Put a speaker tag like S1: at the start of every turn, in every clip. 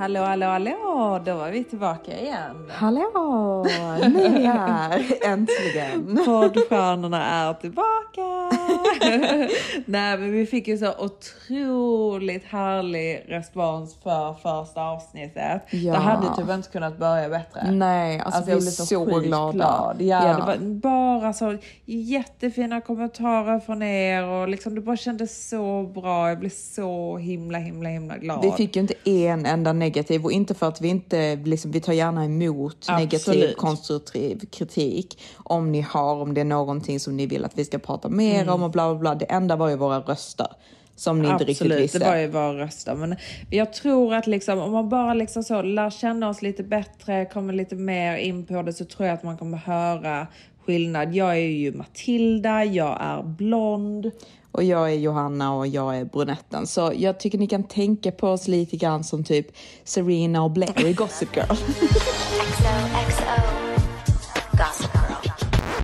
S1: Hallå, hallå, hallå! Då var vi tillbaka igen.
S2: Hallå! Ni är här, äntligen.
S1: Poddstjärnorna är tillbaka! Nej, men vi fick ju så otroligt härlig respons för första avsnittet.
S2: Ja.
S1: Det hade typ inte kunnat börja bättre.
S2: Nej, alltså, vi
S1: jag
S2: blev så
S1: sjukt
S2: glada.
S1: glad. Ja,
S2: Ja.
S1: Det var bara så jättefina kommentarer från er och liksom det bara kändes så bra. Jag blev så himla, himla, himla glad.
S2: Vi fick ju inte en enda negativ och inte för att vi inte, liksom, vi tar gärna emot
S1: Absolut.
S2: negativ konstruktiv kritik om ni har, om det är någonting som ni vill att vi ska prata mer
S1: Mm.
S2: om och bla bla bla. Det enda var ju våra röster som ni inte riktigt
S1: Absolut,
S2: visste.
S1: det var ju våra röster. Men jag tror att liksom, om man bara liksom så lär känna oss lite bättre, kommer lite mer in på det, så tror jag att man kommer höra skillnad. Jag är ju Matilda, jag är blond.
S2: Och jag är Johanna och jag är brunetten. Så jag tycker ni kan tänka på oss lite grann som typ Serena och Blair i Gossip Girl.
S3: XO, Gossip Girl.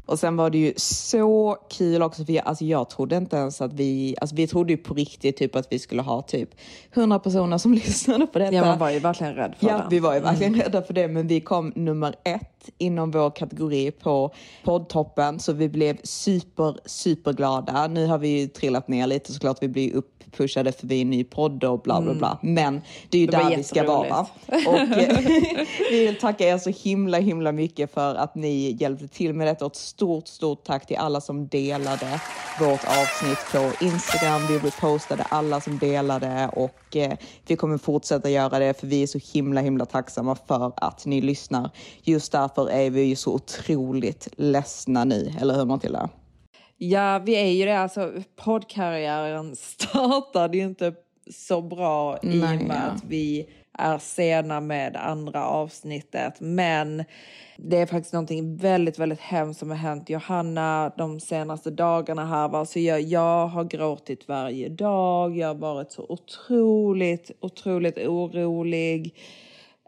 S2: Och sen var det ju så kul också för jag, alltså jag trodde inte ens att vi, alltså vi trodde ju på riktigt typ att vi skulle ha typ 100 personer som lyssnade på detta.
S1: Ja, man var ju verkligen rädd för
S2: Ja,
S1: det.
S2: vi var ju verkligen rädda för det, men vi kom nummer ett inom vår kategori på poddtoppen, så vi blev super, super glada. Nu har vi ju trillat ner lite såklart, vi blir upppushade för vi är en ny podd och bla bla bla, men det är ju
S1: Mm. Det
S2: där vi ska vara. Och vi vill tacka er så himla, himla mycket för att ni hjälpte till med detta och stort, stort tack till alla som delade vårt avsnitt på Instagram. Vi repostade alla som delade och eh, vi kommer fortsätta göra det för vi är så himla, himla tacksamma för att ni lyssnar. Just därför är vi ju så otroligt ledsna nu, eller hur Matilda?
S1: Ja, vi är ju det. Alltså, poddkarriären startade ju inte så bra i och med
S2: ja.
S1: att vi är sena med andra avsnittet. Men det är faktiskt någonting väldigt, väldigt hemskt som har hänt Johanna de senaste dagarna här. Va? Så jag, jag har gråtit varje dag. Jag har varit så otroligt, otroligt orolig.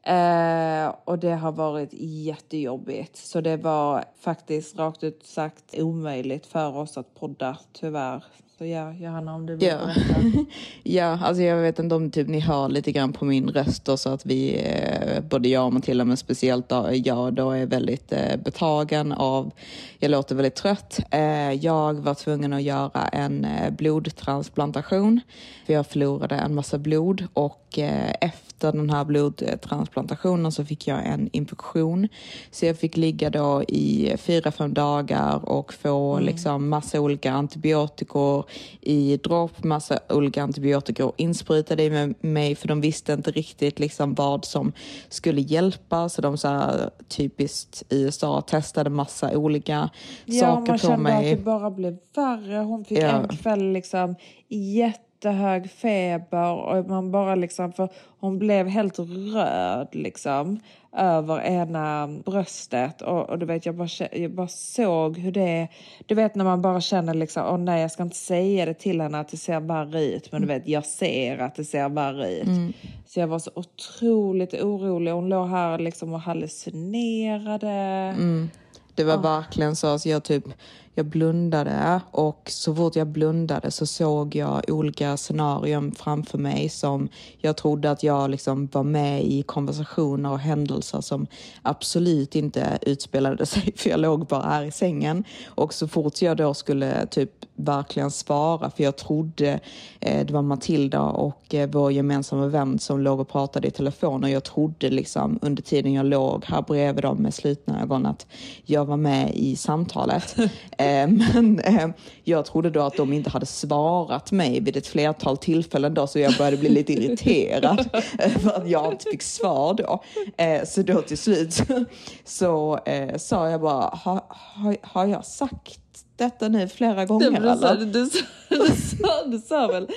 S1: Eh, och det har varit jättejobbigt. Så det var faktiskt rakt ut sagt omöjligt för oss att podda, tyvärr. Så ja, Johanna, om du vill
S2: Ja.
S1: berätta.
S2: Ja, alltså jag vet inte om typ ni hör lite grann på min röst och så att vi, eh, både jag och Matilda, men speciellt då, jag då är väldigt eh, betagen av, jag låter väldigt trött. Eh, jag var tvungen att göra en eh, blodtransplantation. För jag förlorade en massa blod och eh, efter den här blodtransplantationen så fick jag en infektion. Så jag fick ligga då i fyra, fem dagar och få liksom massa olika antibiotikor i dropp, massa olika antibiotika insprutade i med- mig för de visste inte riktigt liksom vad som skulle hjälpa. Så de så här, typiskt USA testade massa olika
S1: Ja,
S2: saker
S1: man
S2: på
S1: kände
S2: mig.
S1: att det bara blev värre. Hon fick
S2: Ja.
S1: en kväll liksom jättehög feber och man bara liksom, för hon blev helt röd liksom över ena bröstet och, och du vet jag bara, jag bara såg hur det du vet när man bara känner liksom åh nej jag ska inte säga det till henne att det ser värre ut. Men du vet jag ser att det ser värre ut. Så jag var så otroligt orolig. Hon låg här liksom och hallucinerade.
S2: Det var verkligen så. Alltså jag, typ, jag blundade och så fort jag blundade så såg jag olika scenarion framför mig som jag trodde att jag liksom var med i konversationer och händelser som absolut inte utspelade sig för jag låg bara här i sängen. Och så fort jag då skulle typ verkligen svara för jag trodde eh, det var Matilda och eh, vår gemensamma vän som låg och pratade i telefon och jag trodde liksom under tiden jag låg här bredvid dem med slutna ögon att jag var med i samtalet. eh, Eh, men eh, jag trodde då att de inte hade svarat mig vid ett flertal tillfällen då så jag började bli lite irriterad eh, för att jag inte fick svar då. Eh, så då till slut så eh, sa jag bara, har, har, har jag sagt detta nu flera gånger
S1: Du,
S2: eller?
S1: du, sa, du, sa, du sa väl,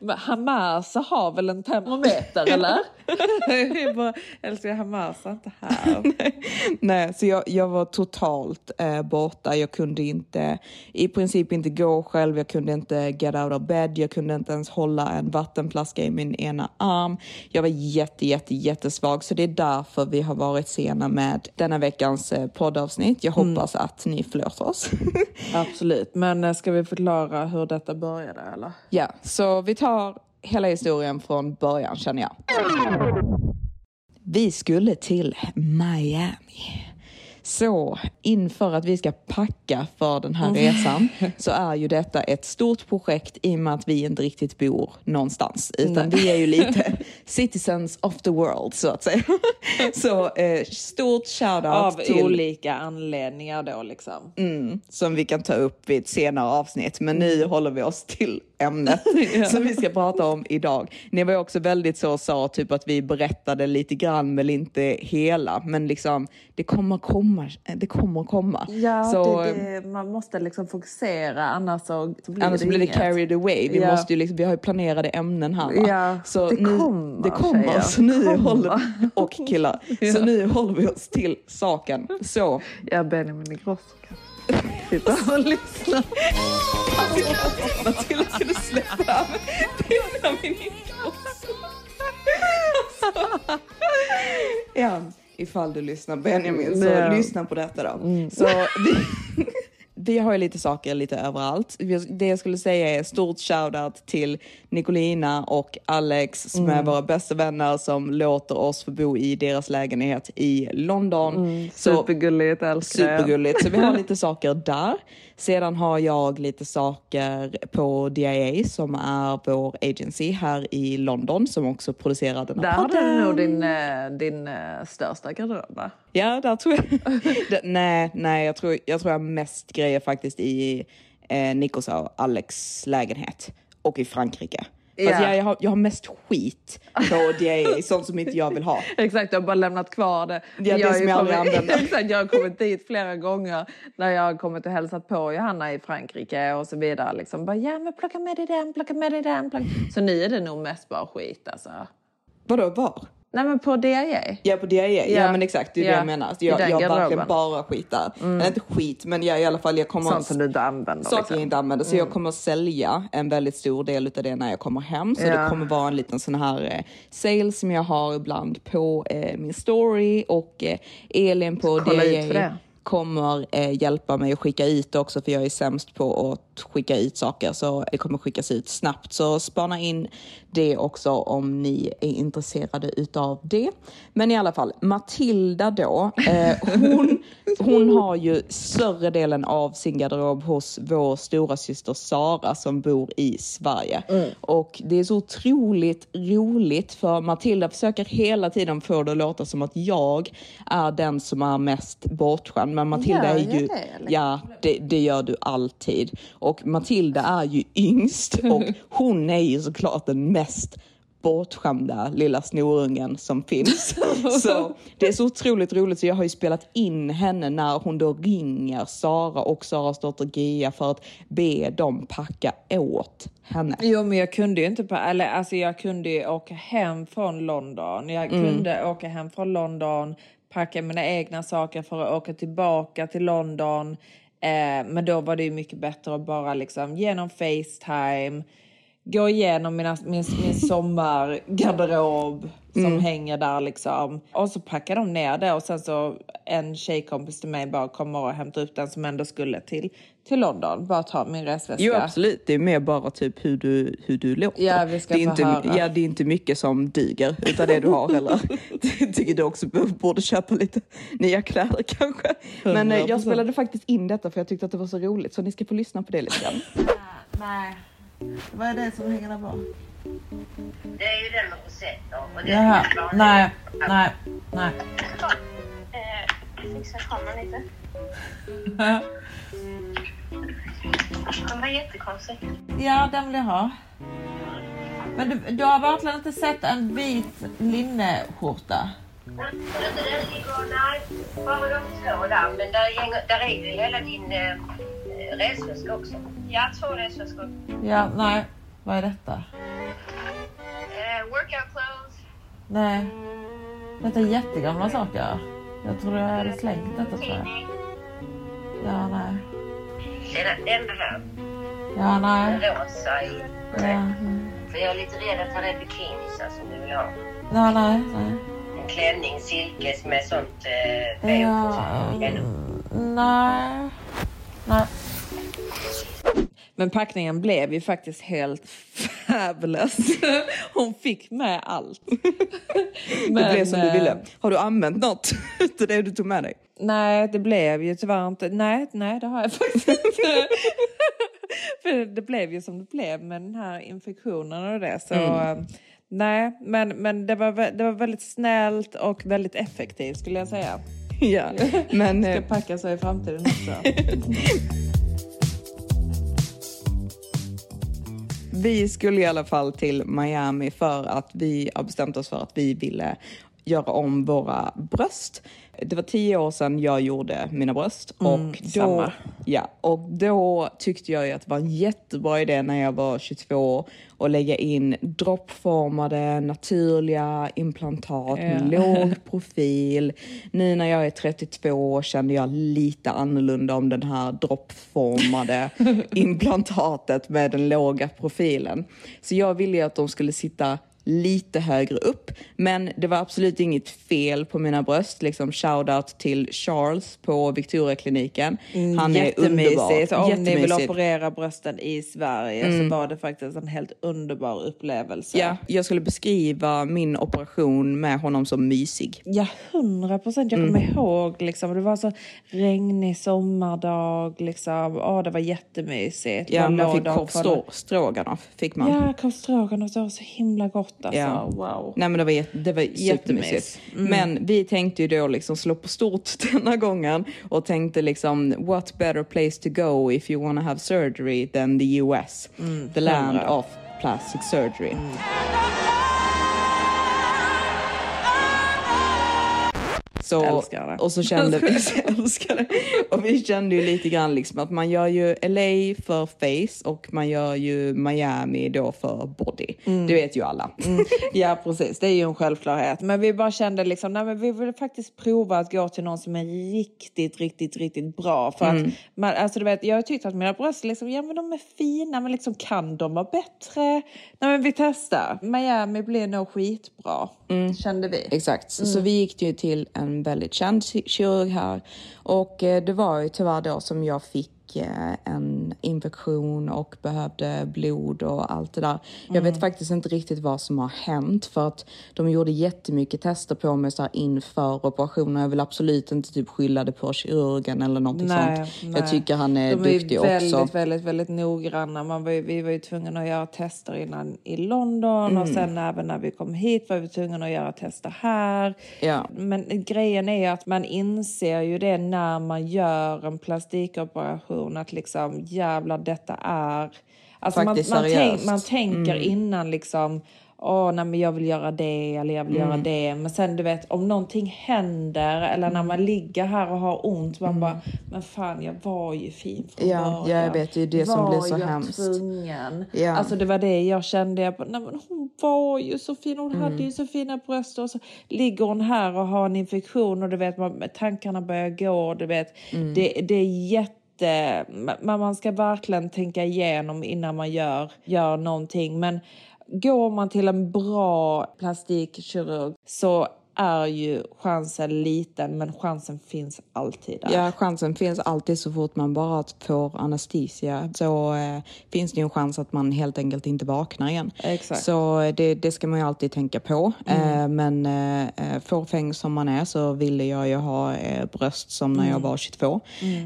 S1: men Hamasa har väl en termometer eller? Jag bara, älskar Hamasa inte här.
S2: Nej, så jag, jag var totalt eh, borta. Jag kunde inte, i princip inte gå själv. Jag kunde inte get out of bed. Jag kunde inte ens hålla en vattenflaska i min ena arm. Jag var jätte, jätte, jättesvag. Så det är därför vi har varit sena med denna veckans eh, poddavsnitt. Jag hoppas att ni förlåter oss.
S1: Absolut, men eh, ska vi förklara hur detta började eller?
S2: ja, så vi tar hela historien från början känner jag. Vi skulle till Miami. Så inför att vi ska packa för den här resan så är ju detta ett stort projekt i och med att vi inte riktigt bor någonstans. Utan vi är ju lite citizens of the world så att säga. Så eh, stort shoutout
S1: Av
S2: till
S1: olika anledningar då liksom.
S2: Mm, som vi kan ta upp vid ett senare avsnitt. Men nu håller vi oss till ämnet som vi ska prata om idag. Ni var ju också väldigt så sa typ att vi berättade lite grann men inte hela. Men liksom det kommer komma. Det kommer komma.
S1: Ja,
S2: så,
S1: det, det, man måste liksom fokusera annars så, så blir
S2: Annars
S1: det
S2: blir det
S1: inget.
S2: carried away. Vi,
S1: Ja.
S2: måste ju liksom, vi har ju planerade ämnen här.
S1: Ja,
S2: så
S1: det
S2: nu,
S1: kommer,
S2: det kommer.
S1: tjejer.
S2: Så nu
S1: Kommer.
S2: håller, och killar. Så nu håller vi oss till saken. Så
S1: Ja, Benjamin Ingrosso kan sitta och lyssna.
S2: Matilda, kan du släppa Benjamin Ingrosso? Ja, ifall du lyssnar Benjamin, så
S1: Ja.
S2: lyssna på detta då. Så vi, vi har ju lite saker lite överallt. Det jag skulle säga är stort shoutout till Nicolina och Alex som är våra bästa vänner som låter oss få bo i deras lägenhet i London. Så-
S1: Supergulligt, älskar.
S2: Supergulligt. Så vi har lite saker där. Sedan har jag lite saker på DIA som är vår agency här i London som också producerar den
S1: Där
S2: här
S1: har du
S2: podden.
S1: nog din, eh, din eh, största garderob va?
S2: Ja, där tror jag. det, nej, nej jag, tror, jag tror jag mest grejer faktiskt i eh, Nikos och Alex lägenhet och i Frankrike.
S1: Ja.
S2: jag, jag, har, jag har mest skit på DIA, sånt som inte jag vill ha.
S1: Exakt, jag har bara lämnat kvar det.
S2: det
S1: jag har
S2: som jag aldrig
S1: kommit-
S2: använder.
S1: Exakt, jag har kommit dit flera gånger när jag har kommit och hälsat på Johanna i Frankrike och så vidare. Liksom bara, ja men plocka med dig den, plocka med dig den. Plocka. Så nu är det nog mest bara skit alltså.
S2: Vadå, var?
S1: Nej men på DIA.
S2: Ja på DIA, ja,
S1: Ja.
S2: men exakt det är
S1: Ja,
S2: det jag menar.
S1: i
S2: Jag, jag verkligen bara skit där. Eller inte skit men jag, i alla fall jag kommer
S1: Sånt som du inte använder.
S2: saker
S1: liksom.
S2: jag inte använder. Så jag kommer sälja en väldigt stor del av det när jag kommer hem. Så
S1: Ja.
S2: det kommer vara en liten sån här eh, sale som jag har ibland på eh, min story och eh, Elin på DIA kommer eh, hjälpa mig att skicka ut också för jag är sämst på att skicka ut saker så det kommer skickas ut snabbt. Så spana in det också om ni är intresserade utav det. Men i alla fall, Matilda då, eh, hon, hon har ju större delen av sin garderob hos vår stora syster Sara som bor i Sverige. Och det är så otroligt roligt för Matilda försöker hela tiden få det att låta som att jag är den som är mest bortskämd. Men Matilda är ju...
S1: det?
S2: Ja, det, det gör du alltid. Och Matilda är ju yngst och hon är ju såklart den mest bortskämda lilla snorungen som finns. Så det är så otroligt roligt så jag har ju spelat in henne när hon då ringer Sara och Saras dotter Gia för att be dem packa åt henne.
S1: Jo men jag kunde ju inte, på, eller alltså jag kunde ju åka hem från London. Jag kunde åka hem från London, packa mina egna saker för att åka tillbaka till London. Eh, men då var det ju mycket bättre att bara liksom genom Facetime gå igenom mina, min, min sommargarderob som hänger där liksom. Och så packar de ner det och sen så en tjejkompis till mig bara kommer och hämtar upp den som ändå skulle till, till London. Bara ta min resväska.
S2: Jo absolut, det är mer bara typ hur du, hur du låter.
S1: Ja, vi ska
S2: det, är
S1: få
S2: inte,
S1: höra.
S2: ja, det är inte mycket som duger utan det du har heller. Jag tycker du också borde köpa lite nya kläder kanske. Men eh,
S1: 100%.
S2: jag spelade faktiskt in detta för jag tyckte att det var så roligt så ni ska få lyssna på det lite grann.
S1: Nej. Vad är det som hänger där bak?
S4: Det är ju den med rosetter.
S1: Jaha. Nej, nej, nej.
S4: Eh, fixa kameran lite. Den var jättekonstig.
S1: Ja, den vill jag ha. Men du, du har verkligen inte sett en vit linneskjorta?
S4: Ligger, nej, bara de två där. Men där, där är ju hela din eh, resväska också. Ja, två resväskor.
S1: Ja, nej. Vad är detta?
S4: Eh, workout clothes.
S1: Nej. Detta är jättegamla saker. Jag tror jag hade slängt detta tror jag. Ja, nej.
S4: Den, här.
S1: Ja, nej.
S4: rosa i.
S1: Ja.
S4: För jag är lite rädd att det är bikinisar som du vill ha.
S1: ja nej, nej.
S4: En klänning, silkes med sånt eh,
S1: Ja, nej. Nej. Men packningen blev ju faktiskt helt fabulous. Hon fick med allt.
S2: det blev som du
S1: eh,
S2: ville. Har du använt något till det du tog med dig?
S1: Nej, det blev ju tyvärr inte. Nej, nej, det har jag faktiskt inte. För det blev ju som det blev med den här infektionen och det. Så
S2: Mm.
S1: eh, nej, men, men det, var, det var väldigt snällt och väldigt effektivt skulle jag säga.
S2: Ja, men...
S1: Ska
S2: eh,
S1: packa så i framtiden också.
S2: Vi skulle i alla fall till Miami för att vi har bestämt oss för att vi ville göra om våra bröst. Det var tio år sedan jag gjorde mina bröst och, då,
S1: samma.
S2: ja, och då tyckte jag ju att det var en jättebra idé när jag var 22 år att lägga in droppformade naturliga implantat med låg profil. Nu när jag är 32 kände jag lite annorlunda om den här droppformade implantatet med den låga profilen. Så jag ville ju att de skulle sitta lite högre upp. Men det var absolut inget fel på mina bröst. Liksom shoutout till Charles på Victoriakliniken. Han är underbar.
S1: Om ni vill operera brösten i Sverige så var det faktiskt en helt underbar upplevelse.
S2: Ja, jag skulle beskriva min operation med honom som mysig.
S1: Ja, hundra procent. Jag kommer ihåg liksom, det var så regnig sommardag. Liksom. Åh, det var jättemysigt.
S2: Ja,
S1: Man
S2: man fick korv stroganoff. Fick man.
S1: Ja, korv stroganoff. Det var så himla gott alltså.
S2: Ja.
S1: Wow.
S2: Nej men det var, det var supermysigt.
S1: Mm.
S2: Men vi tänkte ju då liksom slå på stort denna gången och tänkte liksom what better place to go if you wanna have surgery than the US. the land of plastic surgery. Så,
S1: Älskar det.
S2: och så kände vi, älskar det. Och vi kände ju lite grann liksom att man gör ju LA för face och man gör ju Miami då för body.
S1: Mm.
S2: Det vet ju alla.
S1: Ja, precis. Det är ju en självklarhet. Men vi bara kände liksom, nej men vi vill faktiskt prova att gå till någon som är riktigt, riktigt, riktigt bra. För
S2: Mm.
S1: att, man, alltså du vet, jag har tyckt att mina bröst, liksom, ja men de är fina, men liksom kan de vara bättre? Nej men vi testar. Miami blir nog skitbra,
S2: Mm.
S1: kände vi.
S2: Exakt, så vi gick ju till en väldigt känd kirurg här. Och eh, det var ju tyvärr då som jag fick en infektion och behövde blod och allt det där. Jag vet faktiskt inte riktigt vad som har hänt för att de gjorde jättemycket tester på mig så här inför operationen. Jag vill absolut inte typ skylla det på kirurgen eller någonting
S1: Nej,
S2: sånt.
S1: nej.
S2: Jag tycker han är
S1: De är ju
S2: duktig
S1: väldigt,
S2: också.
S1: väldigt, väldigt noggranna. Man var ju, vi var ju tvungna att göra tester innan i London
S2: Mm.
S1: och sen även när vi kom hit var vi tvungna att göra tester här.
S2: Ja.
S1: Men grejen är att man inser ju det när man gör en plastikoperation att liksom jävlar detta är... Alltså man,
S2: Faktiskt
S1: man, tänk, man tänker innan liksom Åh, nej men jag vill göra det eller jag vill
S2: Mm.
S1: göra det. Men sen du vet om någonting händer eller när man ligger här och har ont. Man bara, men fan jag var ju fin från
S2: Mm. Ja,
S1: början.
S2: jag vet, det är det som
S1: var
S2: blir så
S1: jag
S2: hemskt.
S1: tvungen?
S2: Ja.
S1: Alltså det var det jag kände. Jag bara, nej men hon var ju så fin. Hon hade
S2: Mm.
S1: ju så fina bröst. Och så ligger hon här och har en infektion och du vet man, tankarna börjar gå. Du vet,
S2: Mm.
S1: det, det är jätte men man ska verkligen tänka igenom innan man gör, gör någonting. Men går man till en bra plastikkirurg så är ju chansen liten, men chansen finns alltid där.
S2: Ja, chansen finns alltid så fort man bara får anestesia. Så eh, finns det ju en chans att man helt enkelt inte vaknar igen.
S1: Exakt.
S2: Så eh, det, det ska man ju alltid tänka på. Eh, men eh, fåfäng som man är så ville jag ju ha eh, bröst som när jag var 22.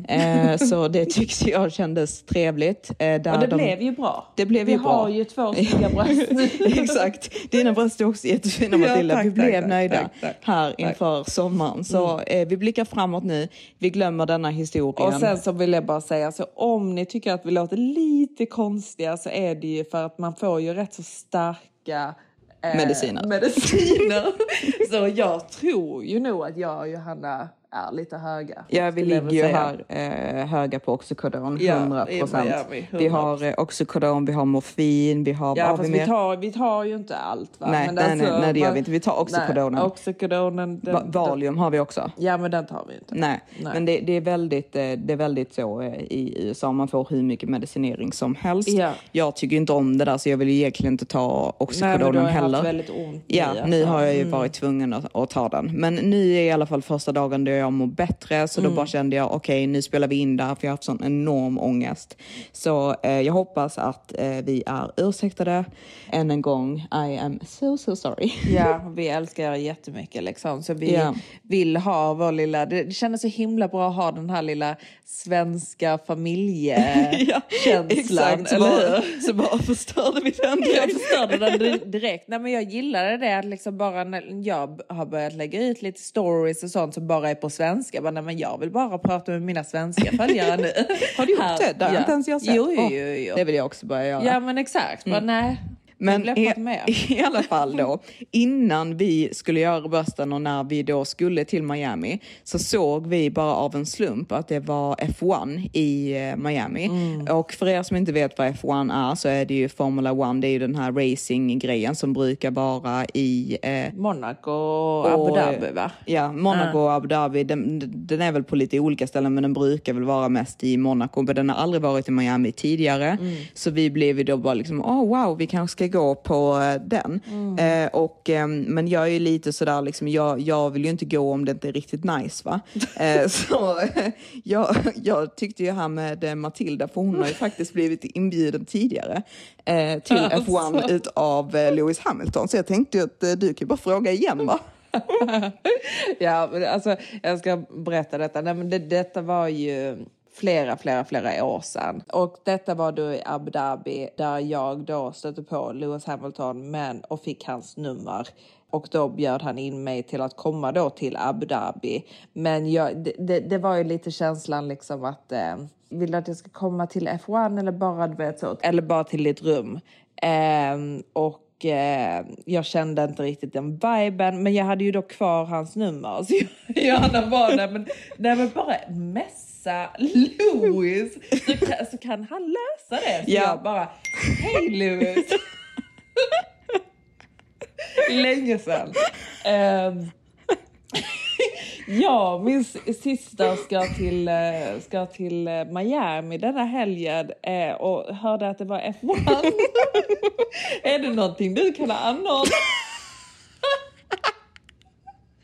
S2: Eh, så det tyckte jag kändes trevligt. Eh, där
S1: Och det
S2: de-
S1: blev ju bra.
S2: Det blev
S1: Vi
S2: ju bra.
S1: har ju två snygga bröst.
S2: Exakt. Dina bröst är också jättefina
S1: Ja,
S2: Matilda.
S1: tack,
S2: vi blev
S1: tack,
S2: nöjda
S1: tack, tack.
S2: här inför sommaren. Så eh, vi blickar framåt nu. Vi glömmer denna historien.
S1: Och sen så vill jag bara säga, så om ni tycker att vi låter lite konstiga så är det ju för att man får ju rätt så starka eh,
S2: Mediciner.
S1: mediciner. så jag tror ju nog att jag och Johanna är lite höga.
S2: Ja, vi ligger ju här eh, höga på Oxycodon,
S1: Ja,
S2: 100
S1: i
S2: procent. Vi
S1: 100%.
S2: har eh, Oxycodon, vi har morfin, vi har...
S1: Ja,
S2: har
S1: fast
S2: vi mer?
S1: tar, vi tar ju inte allt va?
S2: Nej, nej, nej, nej, det gör vi inte. Vi tar Oxycodonen.
S1: Nej, Oxycodonen. den-
S2: Va- Valium har vi också.
S1: Ja, men den tar vi inte.
S2: Nej,
S1: Nej.
S2: men det, det, är väldigt, eh, det är väldigt så eh, i USA. Man får hur mycket medicinering som helst.
S1: Ja.
S2: Jag tycker inte om det där så jag vill egentligen inte ta
S1: Nej, men du
S2: Oxycodonen
S1: har
S2: heller.
S1: haft väldigt ont i,
S2: Ja,
S1: alltså.
S2: nu har jag ju varit tvungen att, att ta den. Men nu är i alla fall första dagen då jag mår bättre. Så då bara kände jag, okej nu spelar vi in där för jag har haft sån enorm ångest. Så eh, jag hoppas att eh, vi är ursäktade. Än en gång, I am so so sorry.
S1: Ja, vi älskar er jättemycket liksom. Så vi
S2: Ja.
S1: vill ha vår lilla... Det det kändes så himla bra att ha den här lilla svenska familjekänslan. eller
S2: bara, så bara förstörde vi den.
S1: Jag förstörde den di- direkt. Nej, men jag gillade det att liksom bara när jag har börjat lägga ut lite stories och sånt som bara är på svenska. Bara, nej, men jag vill bara prata med mina svenska följare nu.
S2: Har du gjort det? Det har
S1: ja.
S2: inte ens jag sett.
S1: Jo, jo, jo. jo.
S2: Det vill jag också börja göra.
S1: Ja, men exakt. Men nej,
S2: Men i, i alla fall då, innan vi skulle göra brösten och när vi då skulle till Miami så såg vi bara av en slump att det var F1 i eh, Miami.
S1: Mm.
S2: Och för er som inte vet vad F1 är så är det ju Formula 1, det är ju den här racing-grejen som brukar vara i eh,
S1: Monaco och Abu Dhabi va?
S2: Ja, Monaco och Abu Dhabi. Den, den är väl på lite olika ställen men den brukar väl vara mest i Monaco. Men den har aldrig varit i Miami tidigare. Så vi blev ju då bara liksom, åh oh, wow, vi kanske ska gå på eh, den. Eh, och, ehm, men jag är ju lite sådär, liksom, jag, jag vill ju inte gå om det inte är riktigt nice va. Eh, så eh, jag, jag tyckte ju här med eh, Matilda, för hon har ju faktiskt blivit inbjuden tidigare eh, till F1 utav eh, Lewis Hamilton. Så jag tänkte ju att eh, du kan bara fråga igen va.
S1: Ja, men alltså jag ska berätta detta. Nej, men det, detta var ju flera, flera, flera år sedan. Och detta var då i Abu Dhabi där jag då stötte på Lewis Hamilton men, och fick hans nummer. Och då bjöd han in mig till att komma då till Abu Dhabi. Men jag, det, det, det var ju lite känslan liksom att eh, vill du att jag ska komma till F1 eller bara du vet så, eller bara till ditt rum. Eh, och eh, jag kände inte riktigt den viben, men jag hade ju då kvar hans nummer. Så jag, Johanna var där, men, nej, men bara messa Louis så kan, så kan han lösa det. Så
S2: Ja.
S1: jag bara, hej Louis. Länge sedan. Ehm, Ja, min s- syster ska till, eh, ska till eh, Miami denna helgen eh, och hörde att det var F1. är det någonting du kan anordna?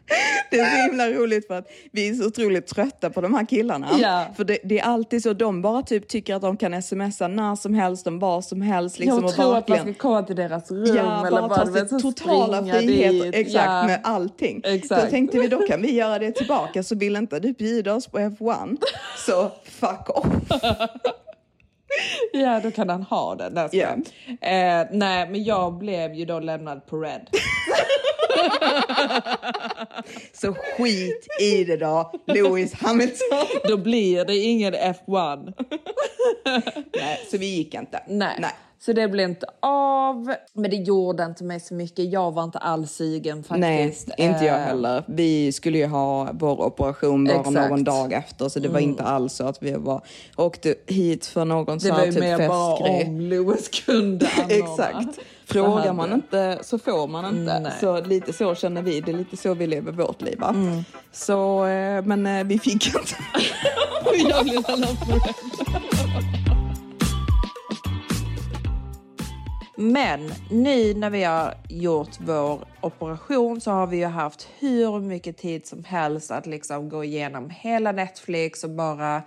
S2: Det är så himla roligt för att vi är så otroligt trötta på de här killarna.
S1: Ja.
S2: För det, det är alltid så, de bara typ tycker att de kan smsa när som helst, om vad som helst. Liksom,
S1: jag
S2: och
S1: tror att man
S2: verkligen-
S1: ska komma till deras rum
S2: Ja,
S1: eller
S2: bara
S1: bara
S2: ta sig
S1: så
S2: totala friheter
S1: dit.
S2: exakt
S1: Ja.
S2: med allting.
S1: Exakt.
S2: Då tänkte vi då kan vi göra det tillbaka så vill inte du bjuda oss på F1 så fuck off.
S1: Ja, då kan han ha den. Där.
S2: Ja.
S1: eh, nej, men jag blev ju då lämnad på red.
S2: Så skit i det då, Lewis Hamilton.
S1: Då blir det ingen F1.
S2: Nej, så vi gick inte.
S1: Nej.
S2: Nej.
S1: Så det blev inte av. Men det gjorde inte mig så mycket. Jag var inte alls sugen
S2: Nej,
S1: faktiskt.
S2: inte jag
S1: Eh,
S2: heller. Vi skulle ju ha vår operation bara
S1: Exakt. Mm.
S2: någon dag efter så det var inte alls så att vi var, åkte hit för någon
S1: Det
S2: sån
S1: var
S2: här
S1: ju
S2: typ
S1: mer bara
S2: festgrej.
S1: om Lewis kunde anordna.
S2: Exakt. Frågar man inte så får man inte.
S1: Nej.
S2: Så lite så känner vi, det är lite så vi lever vårt liv. Va?
S1: Mm.
S2: Så, eh, men eh, vi fick inte.
S1: jag blev red. Men nu när vi har gjort vår operation så har vi ju haft hur mycket tid som helst att liksom gå igenom hela Netflix och bara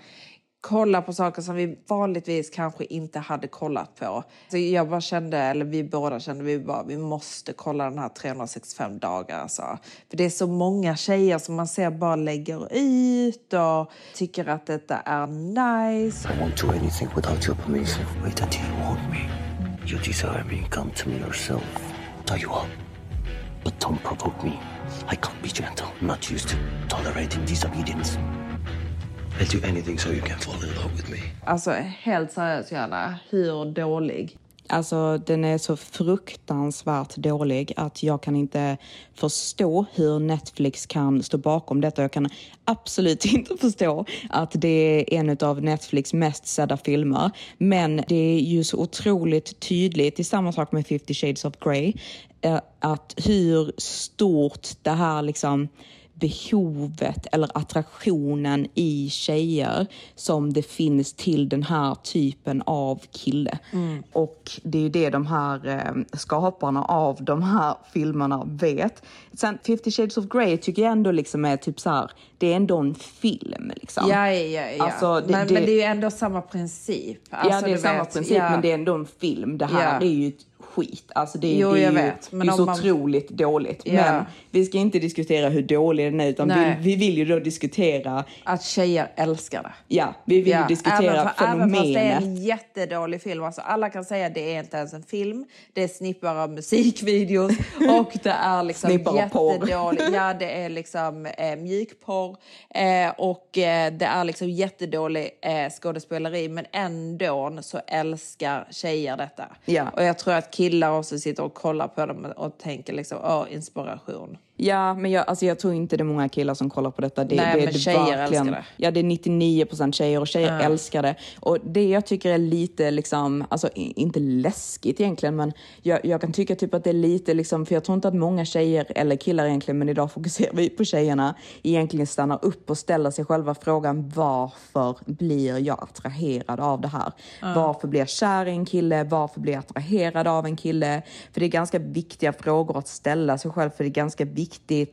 S1: kolla på saker som vi vanligtvis kanske inte hade kollat på. Så jag bara kände, eller vi båda kände, vi bara, vi måste kolla den här 365 dagar alltså. För det är så många tjejer som man ser bara lägger ut och tycker att detta är nice.
S5: I won't do anything without your permission. Wait until you want me. You desire me, come to me yourself. Tell you up. But don't provoke me. I can't be gentle. I'm not used to tolerating disobedience. I'll do anything so you can fall in love with me.
S1: Alltså helt seriöst Johanna, hur dålig?
S2: Alltså den är så fruktansvärt dålig att jag kan inte förstå hur Netflix kan stå bakom detta. Jag kan absolut inte förstå att det är en av Netflix mest sedda filmer. Men det är ju så otroligt tydligt, i samma sak med 50 shades of Grey, eh, att hur stort det här liksom behovet eller attraktionen i tjejer som det finns till den här typen av kille. Och det är ju det de här eh, skaparna av de här filmerna vet. Sen 50 shades of Grey tycker jag ändå liksom är typ så här, det är ändå en film liksom.
S1: Ja, ja, ja.
S2: Alltså, det-
S1: men,
S2: det-
S1: men det är ju ändå samma princip. Alltså,
S2: ja, det är samma
S1: vet,
S2: princip
S1: ja.
S2: men det är ändå en film. Det här
S1: Ja.
S2: är ju ett skit. Alltså det,
S1: Jo,
S2: det är
S1: jag
S2: ju det är så
S1: man-
S2: otroligt dåligt.
S1: Ja.
S2: Men vi ska inte diskutera hur dålig den är utan vi, vi vill ju då diskutera,
S1: Att tjejer älskar det.
S2: ja, vi vill ju diskutera
S1: även, fa- även fast det är
S2: fenomenet.
S1: en jättedålig film. Alltså, alla kan säga att det är inte ens en film. Det är snippar av musikvideos och det är liksom jättedålig. Ja, det är liksom eh, mjukporr eh, och eh, det är liksom jättedålig eh, skådespeleri. Men ändå så älskar tjejer detta.
S2: Ja.
S1: Och jag tror att killar också sitter och kollar på dem och tänker liksom, åh, inspiration.
S2: Ja, men jag, alltså jag tror inte det är många killar som kollar på detta. Det,
S1: Nej,
S2: det,
S1: men
S2: det
S1: tjejer älskar det.
S2: Ja, det är 99 procent tjejer och tjejer älskar det. Och det jag tycker är lite, liksom, alltså inte läskigt egentligen, men jag, jag kan tycka typ att det är lite, liksom, för jag tror inte att många tjejer, eller killar egentligen, men idag fokuserar vi på tjejerna, egentligen stannar upp och ställer sig själva frågan varför blir jag attraherad av det här? Varför blir jag kär i en kille? Varför blir jag attraherad av en kille? För det är ganska viktiga frågor att ställa sig själv, för det är ganska viktigt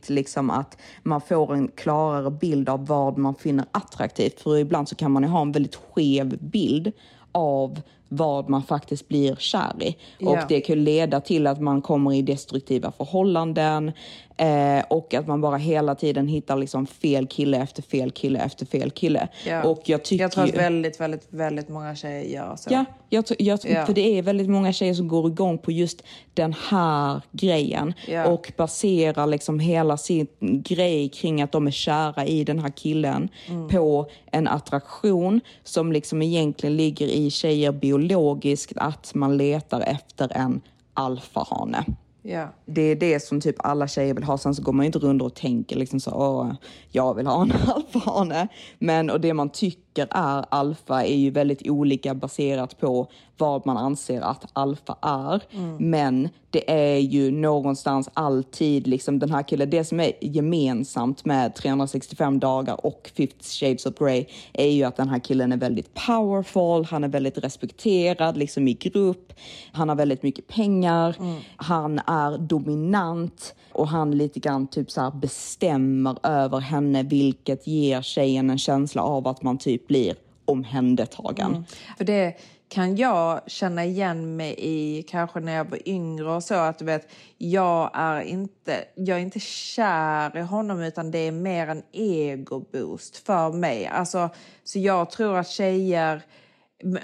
S2: liksom att man får en klarare bild av vad man finner attraktivt. För ibland så kan man ju ha en väldigt skev bild av vad man faktiskt blir kär i. Och
S1: Ja.
S2: det kan leda till att man kommer i destruktiva förhållanden eh, och att man bara hela tiden hittar liksom fel kille efter fel kille efter fel kille.
S1: Ja.
S2: Och jag tycker
S1: jag tror att väldigt, väldigt, väldigt många tjejer gör så.
S2: Ja, jag, jag,
S1: Ja.
S2: för det är väldigt många tjejer som går igång på just den här grejen
S1: Ja.
S2: och baserar liksom hela sin grej kring att de är kära i den här killen
S1: Mm.
S2: på en attraktion som liksom egentligen ligger i tjejer biologiskt att man letar efter en alfahane.
S1: Yeah.
S2: Det är det som typ alla tjejer vill ha. Sen så går man ju inte runt och tänker liksom så, åh, jag vill ha en alfahane. Men och det man tycker är alfa är ju väldigt olika baserat på vad man anser att alfa är. Men det är ju någonstans alltid liksom den här killen, det som är gemensamt med 365 dagar och 50 shades of Grey är ju att den här killen är väldigt powerful, han är väldigt respekterad liksom i grupp, han har väldigt mycket pengar, han är dominant och han lite grann typ så här bestämmer över henne vilket ger tjejen en känsla av att man typ blir omhändertagen. Mm.
S1: För det kan jag känna igen mig i kanske när jag var yngre och så att du vet, jag är inte, jag är inte kär i honom utan det är mer en egoboost för mig. Alltså, så jag tror att tjejer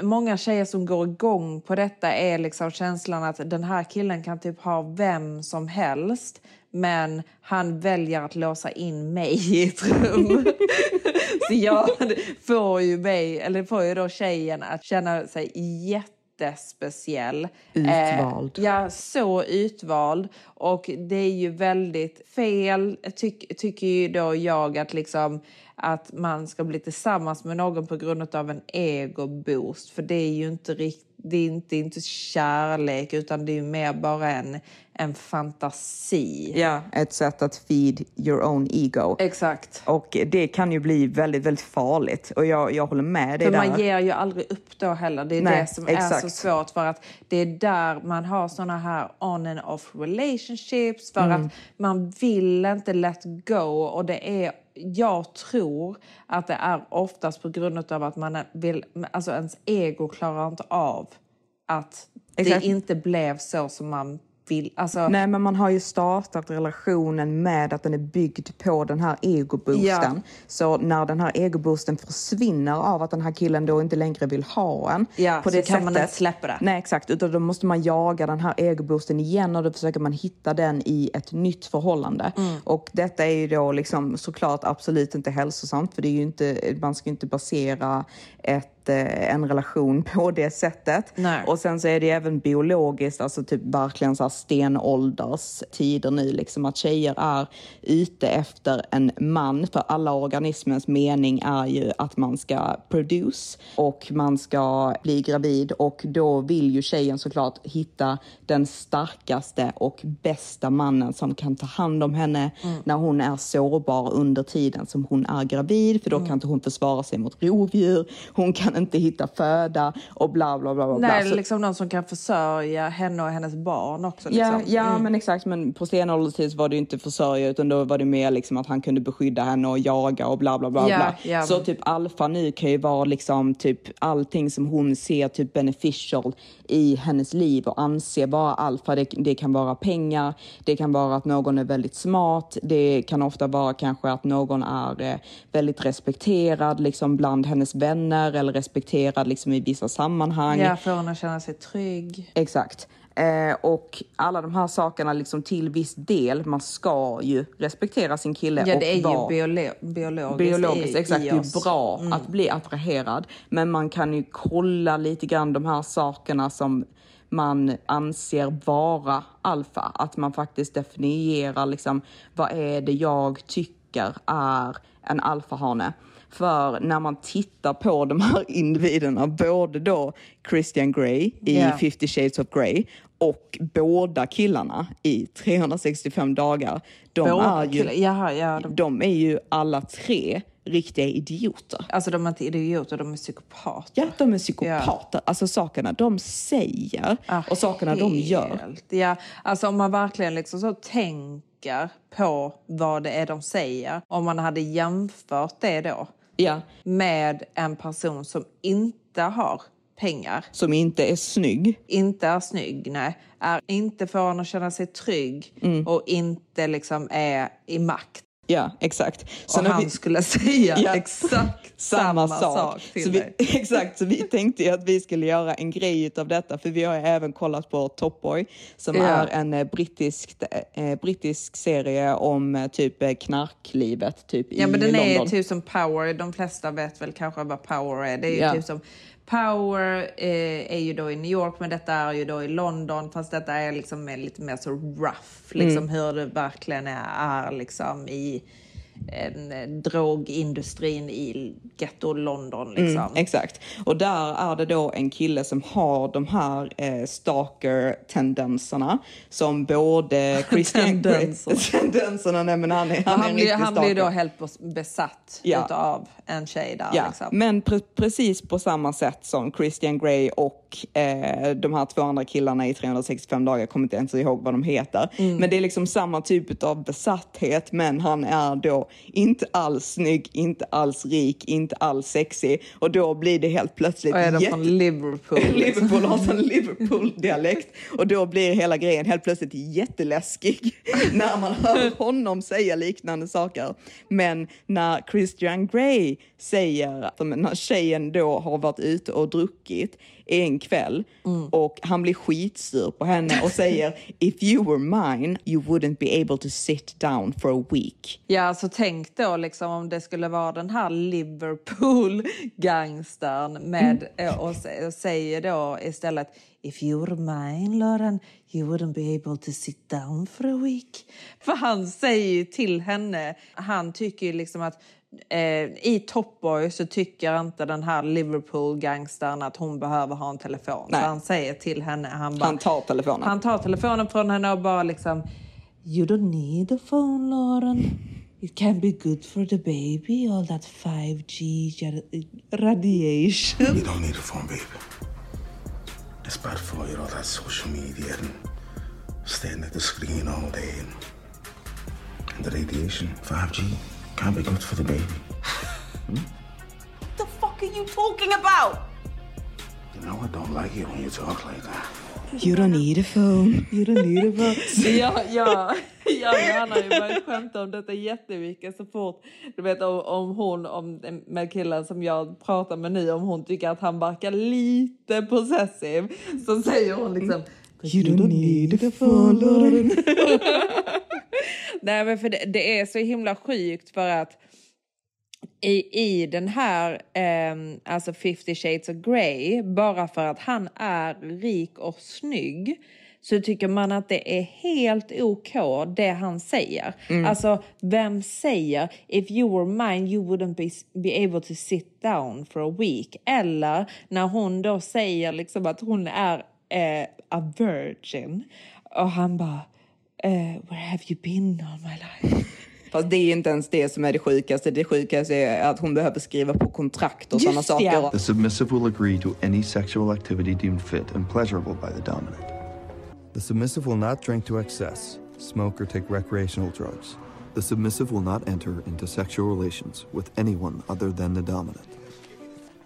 S1: Många tjejer som går igång på detta är liksom känslan att den här killen kan typ ha vem som helst men han väljer att låsa in mig i ett rum. Så jag får ju mig, eller får ju då tjejen att känna sig jättespeciell.
S2: Utvald.
S1: Eh, ja, så utvald. Och det är ju väldigt fel, tyck, tycker ju då jag att liksom att man ska bli tillsammans med någon på grund av en ego-boost. För det är ju inte riktigt det är inte, inte kärlek utan det är mer bara en, en fantasi.
S2: Ja, ett sätt att feed your own ego.
S1: Exakt.
S2: Och det kan ju bli väldigt, väldigt farligt. Och jag, jag håller med dig
S1: För
S2: där.
S1: man ger ju aldrig upp då heller. Det är
S2: Nej,
S1: det som
S2: exakt.
S1: är så svårt för att det är där man har såna här on and off relationships för
S2: Mm.
S1: att man vill inte let go och det är jag tror att det är oftast på grund av att man vill, alltså ens ego klarar inte av att
S2: Exakt.
S1: det inte blev så som man vill. Alltså,
S2: Nej, men man har ju startat relationen med att den är byggd på den här egoboosten.
S1: Ja.
S2: Så när den här egoboosten försvinner av att den här killen då inte längre vill ha en
S1: Ja,
S2: på
S1: så
S2: det
S1: kan man
S2: sättet.
S1: inte släppa det.
S2: Nej, exakt. Utan då måste man jaga den här egoboosten igen och då försöker man hitta den i ett nytt förhållande.
S1: Mm.
S2: Och detta är ju då liksom såklart absolut inte hälsosamt för det är ju inte, man ska ju inte basera ett, en relation på det sättet.
S1: Nej.
S2: Och sen så är det även biologiskt, alltså typ verkligen så här stenålders tider nu, liksom att tjejer är ute efter en man. För alla organismens mening är ju att man ska produce och man ska bli gravid och då vill ju tjejen såklart hitta den starkaste och bästa mannen som kan ta hand om henne när hon är sårbar under tiden som hon är gravid, för då kan inte hon försvara sig mot rovdjur, hon kan inte hitta föda och bla bla bla. bla, bla.
S1: nej,
S2: Så-
S1: liksom någon som kan försörja henne och hennes barn också.
S2: Ja,
S1: Liksom.
S2: ja men exakt. Men på stenålderstid var det inte försörja utan då var det mer liksom att han kunde beskydda henne och jaga och bla bla bla.
S1: Ja,
S2: bla.
S1: ja.
S2: Så typ alfa nu kan ju vara liksom typ allting som hon ser typ beneficial i hennes liv och anser vara alfa. Det, det kan vara pengar, det kan vara att någon är väldigt smart, det kan ofta vara kanske att någon är eh, väldigt respekterad liksom bland hennes vänner eller respekterad liksom i vissa sammanhang.
S1: Ja, för hon att känna sig trygg.
S2: Exakt. Eh, och alla de här sakerna liksom till viss del, man ska ju respektera sin kille
S1: Ja,
S2: och
S1: det är ju biolo biologiskt,
S2: biologiskt.
S1: i,
S2: exakt,
S1: i
S2: det är bra
S1: Mm.
S2: att bli attraherad. Men man kan ju kolla lite grann de här sakerna som man anser vara alfa. Att man faktiskt definierar liksom, vad är det jag tycker är en alfahane. För när man tittar på de här individerna, både då Christian Grey i
S1: Ja.
S2: 50 shades of Grey och båda killarna i 365 dagar, de,
S1: Båda
S2: är, ju,
S1: jaha, ja, de-
S2: de är ju alla tre riktiga idioter.
S1: Alltså de är inte idioter, de är psykopater.
S2: Ja, de är psykopater. Alltså sakerna de säger
S1: Ja,
S2: och sakerna de gör.
S1: helt. Ja, alltså om man verkligen liksom så tänker på vad det är de säger. Om man hade jämfört det då
S2: Ja,
S1: med en person som inte har pengar,
S2: som inte är snygg.
S1: inte är snygg, nej, är inte får en att känna sig trygg
S2: Mm.
S1: och inte liksom är i makt.
S2: Ja, exakt.
S1: och
S2: när
S1: han
S2: vi-
S1: skulle säga
S2: Ja.
S1: exakt
S2: samma,
S1: samma,
S2: sak.
S1: sak till
S2: så vi,
S1: dig.
S2: exakt, så vi tänkte ju att vi skulle göra en grej av detta, för vi har ju även kollat på Top Boy, som
S1: Ja.
S2: är en eh, brittisk, eh, brittisk serie om eh, typ eh, knarklivet typ
S1: Ja,
S2: i
S1: men den
S2: London.
S1: är typ som power. De flesta vet väl kanske vad power är. Det är ju
S2: Ja.
S1: typ som power eh, är ju då i New York, men detta är ju då i London. Fast detta är liksom lite mer så rough, liksom
S2: Mm.
S1: hur det verkligen är, liksom i drogindustrin i ghetto London. Liksom.
S2: Mm, exakt. Och där är det då en kille som har de här eh, stalker-tendenserna som både Christian.
S1: Tendenser.
S2: tendenserna, nej men han är, han
S1: Han,
S2: är
S1: blir, han blir då helt bes- besatt
S2: Ja.
S1: utav en tjej där.
S2: Ja,
S1: Liksom.
S2: men pre- precis på samma sätt som Christian Grey och eh, de här två andra killarna i 365 dagar, jag kommer inte ens ihåg vad de heter.
S1: Mm.
S2: Men det är liksom samma typ av besatthet, men han är då inte alls snygg, inte alls rik, inte alls sexig och då blir det helt plötsligt
S1: Och är de
S2: jätte-
S1: från Liverpool? liksom.
S2: Liverpool har en Liverpool-dialekt och då blir hela grejen helt plötsligt jätteläskig när man hör honom säga liknande saker. Men när Christian Grey säger att när tjejen då har varit ute och druckit en kväll och han blir skitsur på henne och säger if you were mine you wouldn't be able to sit down for a week.
S1: Ja, så tänk då liksom om det skulle vara den här Liverpool-gangstern med
S2: Mm.
S1: eh, och, och säger då istället If you're mine, Lauren, You wouldn't be able to sit down for a week. För han säger ju till henne, han tycker ju liksom att eh, i Top Boy så tycker inte den här Liverpool-gangstern att hon behöver ha en telefon.
S2: Nej.
S1: Så han säger till henne, han, bara,
S2: Han tar telefonen.
S1: han tar telefonen från henne och bara liksom You don't need a phone, Lauren. It can be good for the baby, all that 5G jar- radiation.
S6: You don't need a phone, baby. It's bad for you, all that social media and staring at the screen all day. And the radiation, 5G, can't be good for the baby.
S1: the fuck are you talking about?
S6: You know I don't like it when you talk like that.
S2: You don't need a phone.
S1: You don't need a phone. ja, ja, ja, han har ju börjat skämta om detta jättemycket så fort, du vet om, om hon, om, med killen som jag pratar med nu, om hon tycker att han verkar lite possessive, så säger hon liksom
S2: You don't need a Lauren.
S1: Nej men för det, det är så himla sjukt för att i, i den här, ehm, alltså 50 shades of Grey, bara för att han är rik och snygg så tycker man att det är helt OK det han säger. Alltså vem säger if you were mine you wouldn't be, be able to sit down for a week. Eller när hon då säger liksom att hon är eh, a virgin och han bara eh, where have you been all my life?
S2: Fast det är inte ens det som är det sjukaste. Det sjukaste är att hon behöver skriva på kontrakt och sådana saker.
S1: ja.
S7: The submissive will agree to any sexual activity deemed fit and pleasurable by the dominant. The submissive will not drink to excess, smoke, or take recreational drugs. The submissive will not enter into sexual relations with anyone other than the dominant.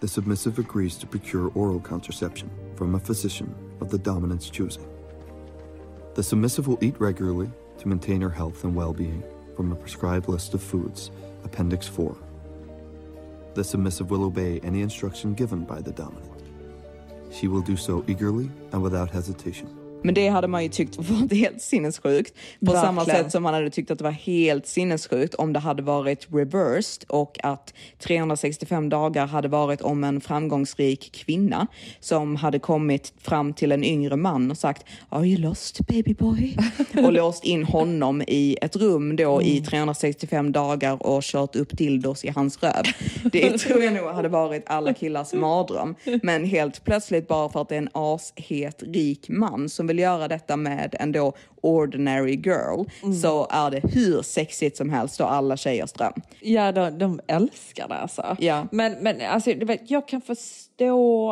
S7: The submissive agrees to procure oral contraception from a physician of the dominant's choosing. The submissive will eat regularly to maintain her health and well being from a prescribed list of foods, Appendix 4. The submissive will obey any instruction given by the dominant. She will do so eagerly and without hesitation.
S2: Men det hade man ju tyckt varit helt sinnessjukt. På
S1: Verkligen.
S2: samma sätt som man hade tyckt att det var helt sinnessjukt om det hade varit reversed och att 365 dagar hade varit om en framgångsrik kvinna som hade kommit fram till en yngre man och sagt Are you lost baby boy? och låst in honom i ett rum då i 365 dagar och kört upp dildos i hans röv. Det tror jag nog hade varit alla killars mardröm. Men helt plötsligt bara för att det är en ashet rik man som vill göra detta med en då ordinary girl så är det hur sexigt som helst och alla tjejers dröm.
S1: Ja, de, de älskar det alltså.
S2: Ja.
S1: Men, men alltså, jag kan förstå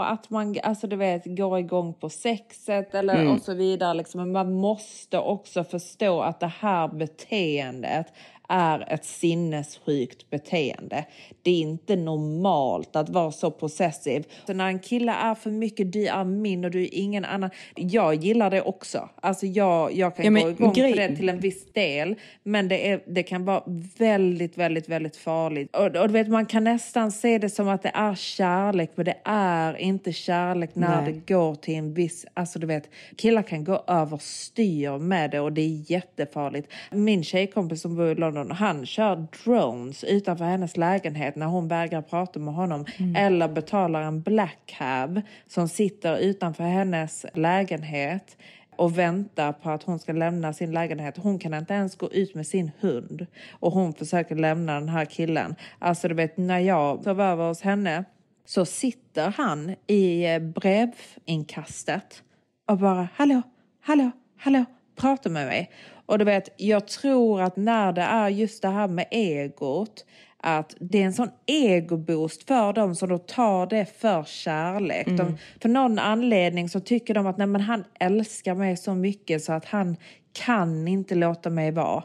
S1: att man alltså, du vet, går igång på sexet eller och så vidare. Liksom. Men man måste också förstå att det här beteendet är ett sinnessjukt beteende. Det är inte normalt att vara så possessiv. Så när en kille är för mycket, du är min och du är ingen annan. Jag gillar det också. Alltså jag, jag kan
S2: Ja, men
S1: gå igång
S2: grej-
S1: för det till en viss del. Men det, är, det kan vara väldigt, väldigt, väldigt farligt. Och, och du vet, man kan nästan se det som att det är kärlek, men det är inte kärlek när
S2: Nej.
S1: det går till en viss... Alltså du vet, killar kan gå överstyr med det och det är jättefarligt. Min tjejkompis som bor i London, han kör drones utanför hennes lägenhet när hon vägrar prata med honom. Eller betalar en black cab som sitter utanför hennes lägenhet och väntar på att hon ska lämna sin lägenhet. Hon kan inte ens gå ut med sin hund. Och hon försöker lämna den här killen. Alltså du vet, när jag sov över hos henne så sitter han i eh, brevinkastet och bara hallå, hallå, hallå, prata med mig. Och du vet, jag tror att när det är just det här med egot att det är en sån egoboost för dem som då tar det för kärlek. De, för någon anledning så tycker de att nej, men han älskar mig så mycket så att han kan inte låta mig vara.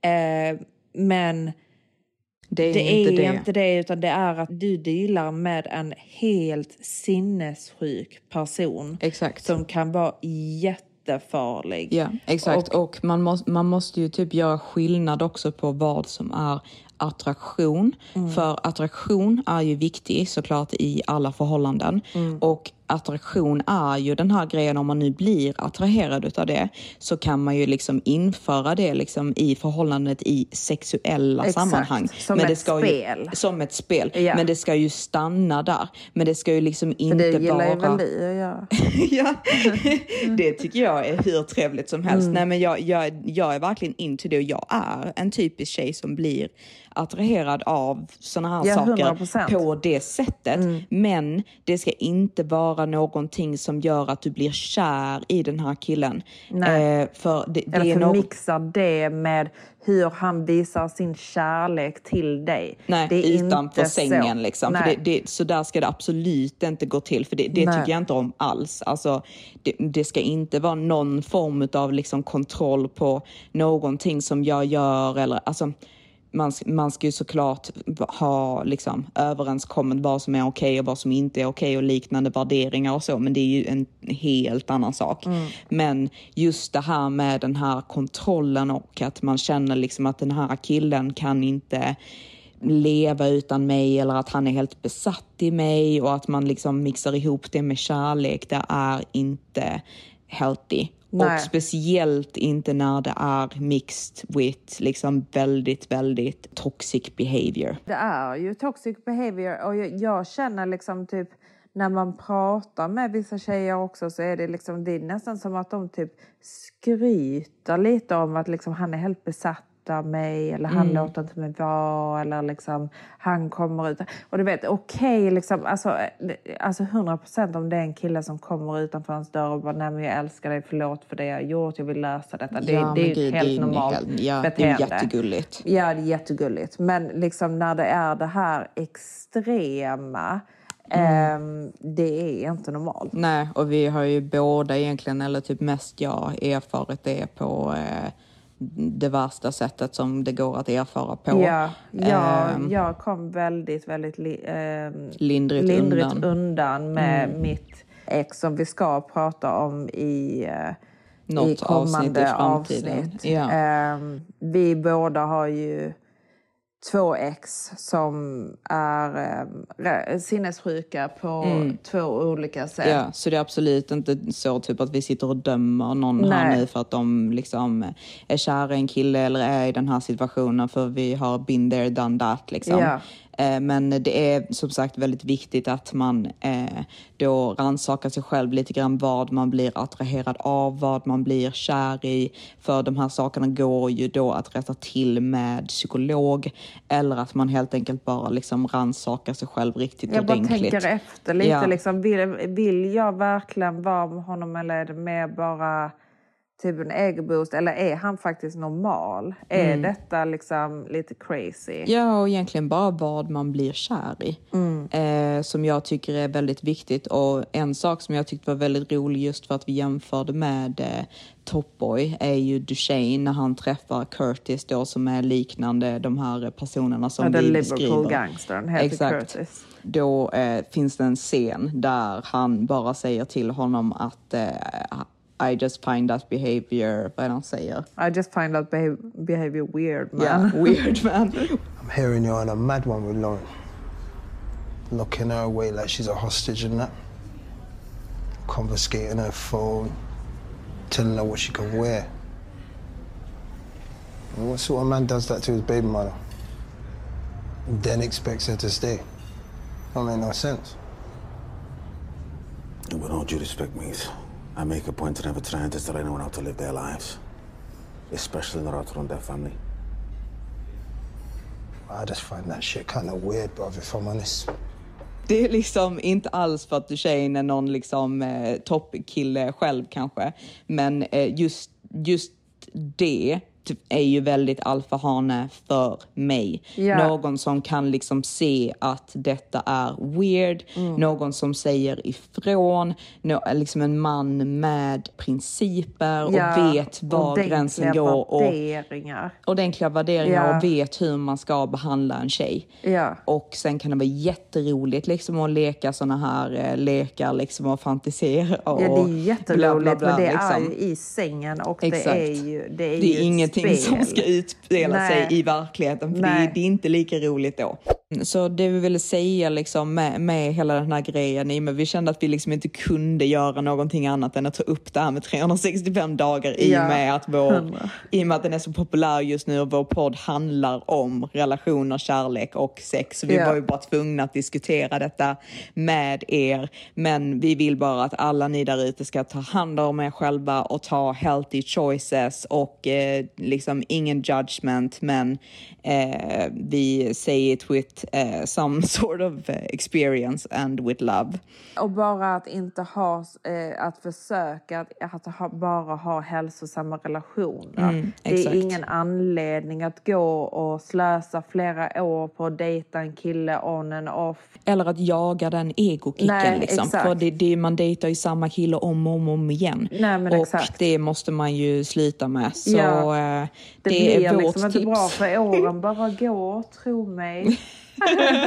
S1: Eh, men
S2: Det är,
S1: det
S2: inte
S1: är
S2: det.
S1: inte det utan det är att du dealar med en helt sinnessjuk person.
S2: Exakt.
S1: Som kan vara jättefarlig.
S2: Ja, exakt.
S1: Och-
S2: Och, man, måste, man måste ju typ göra skillnad också på vad som är attraktion. För attraktion är ju viktig såklart i alla förhållanden. Och attraktion är ju den här grejen, om man nu blir attraherad utav det, så kan man ju liksom införa det liksom i förhållandet i sexuella
S1: Exakt,
S2: sammanhang.
S1: som
S2: Men
S1: ett spel.
S2: Ju, som ett spel.
S1: Ja.
S2: Men det ska ju stanna där. Men det ska ju liksom inte
S1: det gillar
S2: vara...
S1: ju väl du att göra.
S2: ja, det tycker jag är hur trevligt som helst.
S1: Mm.
S2: Nej, men jag, jag, jag är verkligen into det och jag är en typisk tjej som blir attraherad av såna här
S1: Ja,
S2: saker
S1: 100%.
S2: på det sättet. Men det ska inte vara någonting som gör att du blir kär i den här killen.
S1: Nej.
S2: Eh, för det, det
S1: Eller
S2: är något...
S1: det med hur han visar sin kärlek till dig.
S2: Nej,
S1: det är
S2: utanför
S1: inte
S2: sängen
S1: så.
S2: liksom. För
S1: Nej.
S2: det, det, så där ska det absolut inte gå till, för det, det
S1: Nej.
S2: tycker jag inte om alls. Alltså, det, det ska inte vara någon form av liksom kontroll på någonting som jag gör eller alltså man, man ska ju såklart ha liksom, överenskommet vad som är okej och vad som inte är okej och liknande värderingar och så, men det är ju en helt annan sak. Men just det här med den här kontrollen och att man känner liksom att den här killen kan inte leva utan mig eller att han är helt besatt i mig och att man liksom mixar ihop det med kärlek, det är inte healthy.
S1: Nej.
S2: Och speciellt inte när det är mixed with liksom väldigt, väldigt toxic behavior.
S1: Det är ju toxic behavior och jag, jag känner liksom typ när man pratar med vissa tjejer också så är det liksom det är nästan som att de typ skryter lite om att liksom han är helt besatt av mig eller han
S2: Mm.
S1: låter inte mig vara eller liksom han kommer ut. Och du vet okej liksom alltså, alltså 100% om det är en kille som kommer utanför hans dörr och bara nej men jag älskar dig förlåt för det jag har gjort jag vill lösa detta. Det,
S2: Ja,
S1: det är
S2: men
S1: ju ett
S2: det är
S1: helt normalt
S2: ja, det är
S1: beteende.
S2: jättegulligt.
S1: Ja, det är jättegulligt. Men liksom när det är det här extrema, ehm, det är inte normalt.
S2: Nej, och vi har ju båda egentligen, eller typ mest jag, erfarit det på eh, det värsta sättet som det går att erfara på.
S1: Ja, ja
S2: Ehm,
S1: jag kom väldigt, väldigt li, ehm,
S2: Lindrigt
S1: lindrigt
S2: undan.
S1: undan, med
S2: Mm.
S1: mitt ex som vi ska prata om i, eh,
S2: Något
S1: i kommande
S2: avsnitt i
S1: avsnitt.
S2: Ja.
S1: Ehm, vi båda har ju två ex som är um, sinnessjuka på
S2: Mm.
S1: två olika sätt.
S2: Ja, så det är absolut inte så typ att vi sitter och dömer någon här
S1: Nej.
S2: nu för att de liksom är kära i en kille eller är i den här situationen för vi har been there, done that liksom.
S1: Ja.
S2: Eh, Men det är som sagt väldigt viktigt att man eh, då rannsakar sig själv lite grann vad man blir attraherad av, vad man blir kär i. För de här sakerna går ju då att rätta till med psykolog eller att man helt enkelt bara liksom rannsakar sig själv riktigt
S1: Jag bara
S2: ordentligt.
S1: tänker efter lite.
S2: Ja.
S1: Liksom, vill, vill jag verkligen vara med honom eller är det mer bara typ en egoboost? Eller är han faktiskt normal? Är
S2: Mm.
S1: detta liksom lite crazy?
S2: Ja, och egentligen bara vad man blir kär i. Eh, som jag tycker är väldigt viktigt. Och en sak som jag tyckte var väldigt rolig just för att vi jämförde med eh, Top Boy är ju Duchene när han träffar Curtis då som är liknande de här personerna som
S1: Ja, den
S2: vi beskriver.
S1: gangstern heter
S2: Exakt.
S1: Curtis.
S2: Då eh, finns det en scen där han bara säger till honom att eh, I just find that behavior, vad är det han säger?
S1: I just find that behav- behavior weird man.
S2: Yeah, weird man.
S8: I'm hearing you're on a mad one with Lauren. Locking her away like she's a hostage and that. Confiscating her phone. Telling her what she can wear. What sort of man does that to his baby mother? And Then expects her to stay. Don't make no sense.
S6: And with all due respect, mate, I make a point to never try and tell anyone how to live their lives. Especially not how to run their family.
S8: I just find that shit kind of weird, bruv, if I'm honest.
S2: Det är liksom inte alls för att Duchene är någon liksom eh, toppkille själv kanske. Men eh, just, just det är ju väldigt alfahane för mig.
S1: Ja.
S2: Någon som kan liksom se att detta är weird,
S1: Mm.
S2: någon som säger ifrån, nå, liksom en man med principer och
S1: Ja,
S2: vet var
S1: ordentliga
S2: gränsen går. Och,
S1: värderingar.
S2: ordentliga värderingar
S1: Ja.
S2: och vet hur man ska behandla en tjej. Och sen kan det vara jätteroligt liksom att leka såna här eh, lekar liksom och fantisera. Och
S1: Ja, det är
S2: bla,
S1: jätteroligt,
S2: bla, bla,
S1: men det är
S2: liksom.
S1: ju i sängen och
S2: Exakt.
S1: det är ju Det är,
S2: Det
S1: ju
S2: är
S1: ett
S2: ingenting
S1: spel.
S2: som ska utspela
S1: Nej.
S2: sig i verkligheten för det det är inte lika roligt då. Så det vi ville säga liksom med, med hela den här grejen, i med vi kände att vi liksom inte kunde göra någonting annat än att ta upp det här med 365 dagar i
S1: Ja,
S2: med att vår, i och med att den är så populär just nu och vår podd handlar om relationer, kärlek och sex. Så vi
S1: Ja.
S2: var ju bara tvungna att diskutera detta med er. Men vi vill bara att alla ni där ute ska ta hand om er själva och ta healthy choices och eh, liksom ingen judgment men eh, vi say it with eh, some sort of eh, experience and with love.
S1: Och bara att inte ha, eh, att försöka att, att ha, bara ha hälsosamma relationer.
S2: Mm,
S1: det
S2: exakt.
S1: är ingen anledning att gå och slösa flera år på att dejta en kille on and off.
S2: Eller att jaga den egokicken.
S1: Nej,
S2: liksom.
S1: exakt.
S2: För det, det, man dejtar ju samma kille om och om, och om igen.
S1: Nej,
S2: och
S1: exakt.
S2: det måste man ju sluta med. Så
S1: Ja. Det,
S2: det, är
S1: blir
S2: vårt
S1: liksom inte
S2: tips.
S1: bra för åren. Bara gå, tro mig.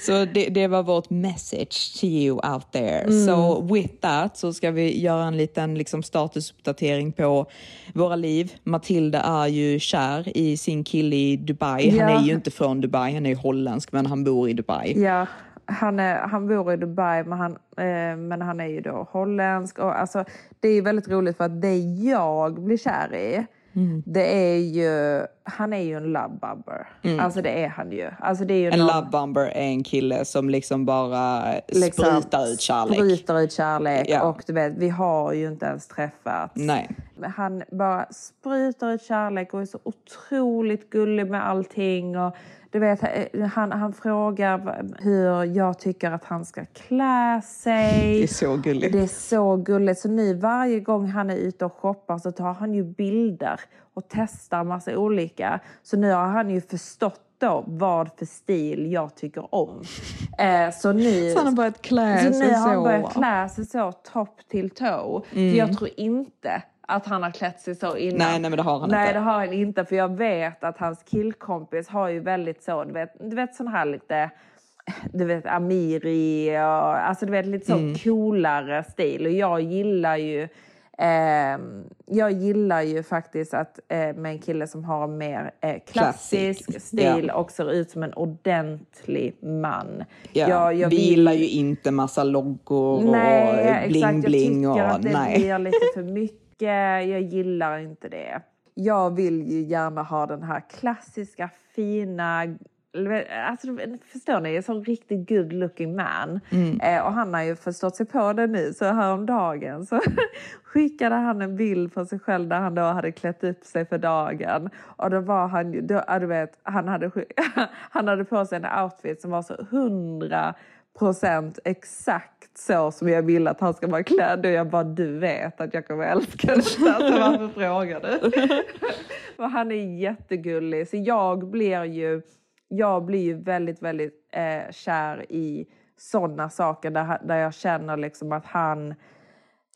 S2: Så det, det var vårt message to you out there.
S1: Mm.
S2: Så with that så ska vi göra en liten liksom, statusuppdatering på våra liv. Matilda är ju kär i sin kille i Dubai. Han
S1: Ja.
S2: är ju inte från Dubai, han är holländsk men han bor i Dubai.
S1: Ja, han, är, han bor i Dubai men han, eh, men han är ju då holländsk. Och alltså, det är väldigt roligt för att det jag blir kär i
S2: Mm.
S1: det är ju, han är ju en love bubber.
S2: Mm.
S1: Alltså det är han ju. Alltså det är ju
S2: En
S1: någon-
S2: love bomber är en kille som liksom bara
S1: liksom
S2: sprutar ut kärlek.
S1: Sprutar ut kärlek.
S2: Ja.
S1: Och du vet, vi har ju inte ens träffats.
S2: Nej.
S1: Han bara sprutar ut kärlek och är så otroligt gullig med allting. Och du vet, han, han frågar hur jag tycker att han ska klä sig.
S2: Det är så gulligt.
S1: Det är så gulligt. Så nu varje gång han är ute och shoppar så tar han ju bilder och testar massa olika. Så nu har han ju förstått då vad för stil jag tycker om. Eh, så nu,
S2: Så han har börjat klä
S1: så
S2: sig
S1: nu har han
S2: så.
S1: börjat klä sig så topp till tå.
S2: Mm.
S1: För jag tror inte att han har klätt sig så innan.
S2: Nej, nej, men det har han
S1: nej,
S2: inte.
S1: det har han inte. För jag vet att hans killkompis har ju väldigt så, du vet, du vet sån här lite du vet Amiri och alltså du vet lite så
S2: Mm.
S1: coolare stil. Och jag gillar ju ehm, jag gillar ju faktiskt att eh, med en kille som har mer eh, klassisk
S2: Classic.
S1: stil
S2: Ja.
S1: och ser ut som en ordentlig man.
S2: Ja,
S1: Jag- jag
S2: vi
S1: vill-
S2: gillar ju inte massa loggor
S1: Nej,
S2: och bling-bling.
S1: Jag tycker
S2: och,
S1: att det
S2: nej.
S1: blir lite för mycket. Jag gillar inte det. Jag vill ju gärna ha den här klassiska, fina... Alltså, förstår ni? En sån riktigt good looking man.
S2: Mm.
S1: Eh, och han har ju förstått sig på det nu. Så häromdagen så skickade han en bild på sig själv där han då hade klätt upp sig för dagen. Och då var han ju... Då, du vet, han, hade, han hade på sig en outfit som var så hundra procent exakt så som jag vill att han ska vara klädd. Och jag bara, du vet att jag kommer älska detta. Så varför frågar du? Men han är jättegullig. Så jag blir ju, jag blir ju väldigt, väldigt eh, kär i sådana saker där, där jag känner liksom att han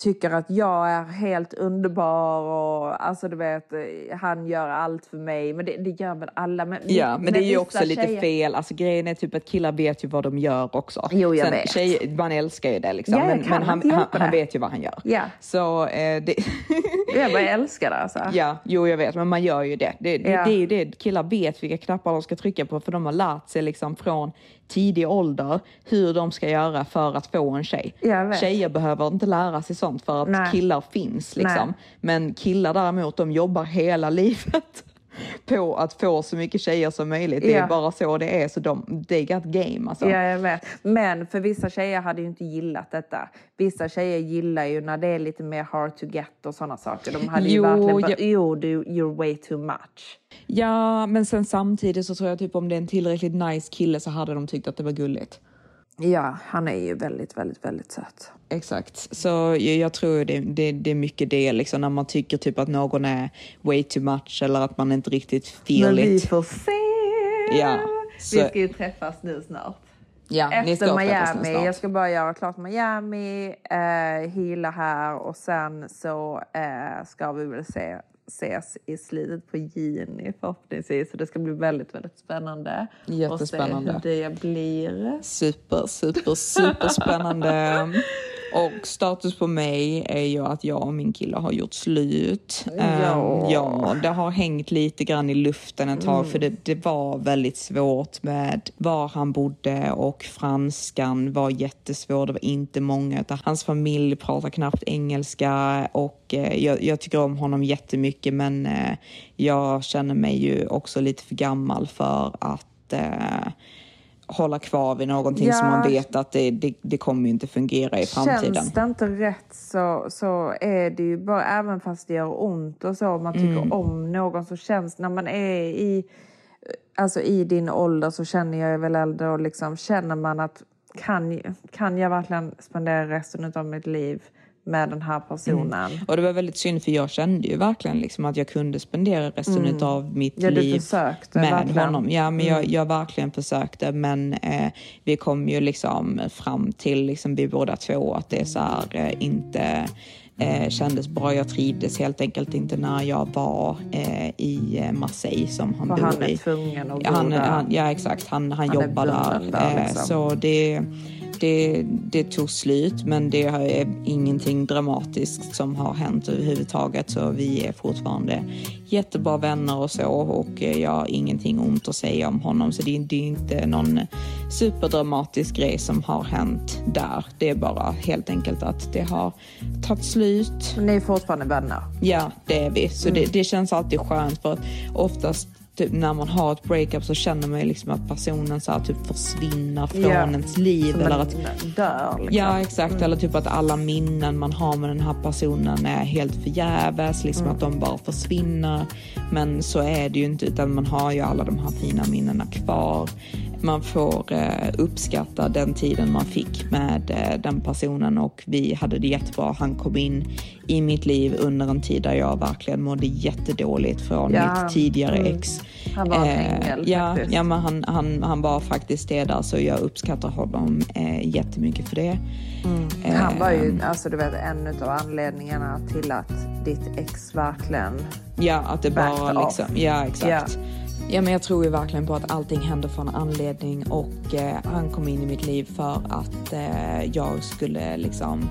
S1: tycker att jag är helt underbar och alltså du vet, han gör allt för mig. Men det, det gör väl alla. Men,
S2: Ja, men det är ju också lite
S1: tjejer-
S2: fel. Alltså grejen är typ att killar vet ju vad de gör också.
S1: Jo, jag
S2: Sen,
S1: vet.
S2: Tjejer, man älskar ju det liksom.
S1: Ja,
S2: men men han, han, han vet ju vad han gör.
S1: Ja.
S2: Så eh, det...
S1: Jag bara älskar det alltså.
S2: Ja, jo jag vet, men man gör ju det. Det, det,
S1: Ja.
S2: det är ju det, killar vet vilka knappar de ska trycka på för de har lärt sig liksom från tidig ålder hur de ska göra för att få en tjej. Tjejer behöver inte lära sig sånt för att
S1: Nej.
S2: killar finns liksom. Men killar däremot, de jobbar hela livet på att få så mycket tjejer som möjligt. Det är bara så det är, så de, they got game alltså.
S1: Ja, jag vet. Men för vissa tjejer hade ju inte gillat detta. Vissa tjejer gillar ju när det är lite mer hard to get och sådana saker. De hade ju
S2: Jo,
S1: verkligen bara, jo, du, you're way too much.
S2: Ja, men sen samtidigt så tror jag typ om det är en tillräckligt nice kille så hade de tyckt att det var gulligt.
S1: Ja, han är ju väldigt, väldigt, väldigt söt.
S2: Exakt, så jag, tror det, det, det är mycket det liksom när man tycker typ att någon är way too much eller att man inte riktigt feel
S1: Men vi
S2: it.
S1: får se.
S2: Ja,
S1: Vi ska ju träffas nu snart.
S2: ja,
S1: Efter Miami. Jag ska bara göra klart Miami, eh, hila här och sen så eh, ska vi väl se, ses i slutet på juni förhoppningsvis. Så det ska bli väldigt, väldigt spännande.
S2: Jättespännande.
S1: Och se hur det blir.
S2: Super, super, super spännande. Och status på mig är ju att jag och min kille har gjort slut.
S1: Ja.
S2: Ehm, ja, det har hängt lite grann i luften ett tag
S1: Mm.
S2: för det, det var väldigt svårt med var han bodde och franskan var jättesvår. Det var inte många utav hans familj pratar knappt engelska och eh, jag, jag tycker om honom jättemycket men eh, jag känner mig ju också lite för gammal för att eh, hålla kvar vid någonting
S1: Ja.
S2: som man vet att det, det, det kommer inte fungera i framtiden.
S1: Känns det inte rätt så, så är det ju bara, även fast det gör ont och så, om man tycker
S2: Mm.
S1: om någon så känns när man är i, alltså i din ålder så känner jag väl äldre och liksom känner man att kan, kan jag verkligen spendera resten av mitt liv med den här personen?
S2: Och det var väldigt synd för jag kände ju verkligen liksom att jag kunde spendera resten
S1: Mm.
S2: av mitt
S1: Ja,
S2: liv
S1: försökte
S2: med
S1: verkligen.
S2: honom. Ja, men jag,
S1: Mm.
S2: jag verkligen försökte men eh, vi kom ju liksom fram till, liksom, vi båda två, att det så här, eh, inte eh, kändes bra. Jag trivdes helt enkelt inte när jag var eh, i eh, Marseille som han
S1: För
S2: bor
S1: han är
S2: i.
S1: tvungen att
S2: Ja,
S1: bo
S2: han,
S1: där.
S2: han, ja exakt, han, han,
S1: Han är
S2: jobbar där.
S1: där,
S2: Eh,
S1: liksom.
S2: Så det, det, det tog slut men det är ingenting dramatiskt som har hänt överhuvudtaget så vi är fortfarande jättebra vänner och så och jag har ingenting ont att säga om honom så det, det är inte någon superdramatisk grej som har hänt där. Det är bara helt enkelt att det har tagit slut.
S1: Ni är fortfarande vänner?
S2: Ja, det är vi. Så
S1: Mm.
S2: det, det känns alltid skönt för att oftast typ, när man har ett breakup så känner man ju liksom att personen så här, typ försvinner från
S1: Ja.
S2: ens liv.
S1: Som
S2: eller att,
S1: dör liksom.
S2: Ja, exakt.
S1: Mm.
S2: Eller typ att alla minnen man har med den här personen är helt förgäves. Liksom
S1: Mm.
S2: att de bara försvinner. Men så är det ju inte, utan man har ju alla de här fina minnena kvar. Man får eh, uppskatta den tiden man fick med eh, den personen och vi hade det jättebra. Han kom in i mitt liv under en tid där jag verkligen mådde jättedåligt från
S1: Ja,
S2: mitt tidigare
S1: mm.
S2: ex.
S1: Han var en
S2: Eh,
S1: ängel
S2: ja,
S1: faktiskt.
S2: ja, men han, han, han var faktiskt det där så jag uppskattar honom eh, jättemycket för det.
S1: Han var ju
S2: Eh,
S1: alltså, du vet, en av anledningarna till att ditt ex verkligen...
S2: Ja, att det bara liksom, ja exakt.
S1: Ja.
S2: Ja, men jag tror ju verkligen på att allting händer för en anledning och eh, han kom in i mitt liv för att eh, jag skulle liksom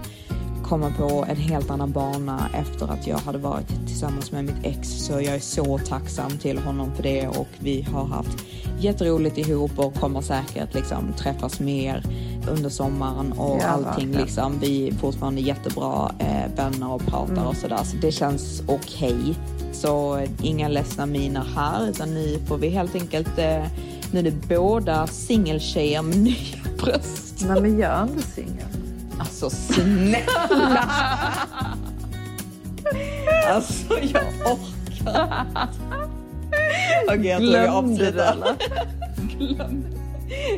S2: komma på en helt annan bana efter att jag hade varit tillsammans med mitt ex. Så jag är så tacksam till honom för det och vi har haft jätteroligt ihop och kommer säkert liksom träffas mer under sommaren och
S1: Ja,
S2: allting
S1: verkligen.
S2: liksom. Vi är fortfarande jättebra eh, vänner och pratar
S1: Mm.
S2: och sådär så det känns okej. Så eh, inga ledsna miner här utan nu får vi helt enkelt eh, nu är det båda singeltjejer med nya bröst.
S1: Nej men gör inte singel.
S2: Alltså snälla! alltså jag orkar Okej, jag tror
S1: du,
S2: avslutar.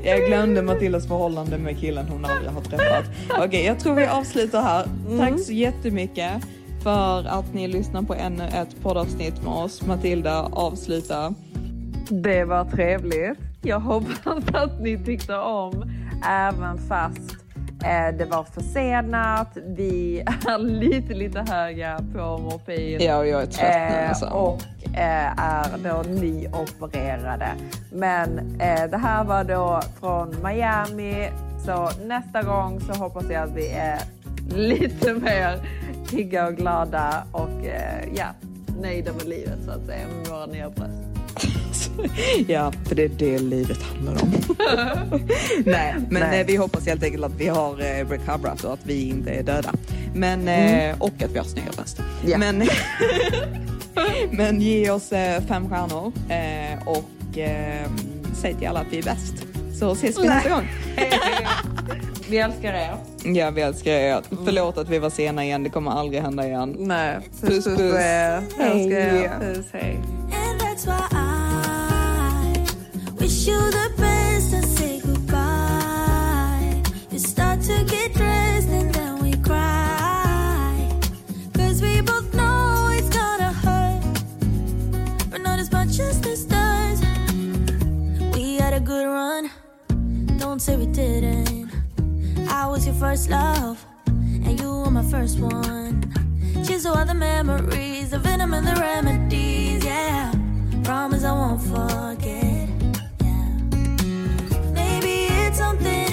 S2: Jag glömde Matildas förhållande med killen hon aldrig har träffat. Okej, jag tror vi avslutar här. Tack så jättemycket för att ni lyssnar på ännu ett poddavsnitt med oss. Matilda, avsluta.
S1: Det var trevligt. Jag hoppas att ni tyckte om även fast det var försenat. Vi är lite, lite höga på morfin.
S2: Ja, och jag är trött nu, alltså.
S1: Och eh, är då nyopererade. Men eh, det här var då från Miami. Så nästa gång så hoppas jag att vi är lite mer pigga och glada och eh, ja, nöjda med livet så att säga med våra nya bröst.
S2: Ja, för det är det livet handlar om. Nej, men
S1: Nej.
S2: eh, vi hoppas helt enkelt att vi har eh, recoverat och att vi inte är döda. Men,
S1: Mm.
S2: eh, och att vi har snygga bröst.
S1: Ja.
S2: Men, men ge oss eh, fem stjärnor och eh, säg till alla att vi är bäst. Så ses vi
S1: Nej.
S2: nästa gång.
S1: Vi älskar er.
S2: Ja, vi älskar er. Förlåt att vi var sena igen. Det kommer aldrig hända igen.
S1: Nej,
S2: Puss, puss.
S1: Älskar er.
S2: Hej.
S1: Puss, hej.
S9: That's why I wish you the best and say goodbye. You start to get dressed and then we cry. Cause we both know it's gonna hurt, but not as much as this does. We had a good run, don't say we didn't. I was your first love, and you were my first one. To all the memories, the venom and the remedies, yeah. Promise I won't forget. Yeah. Maybe it's something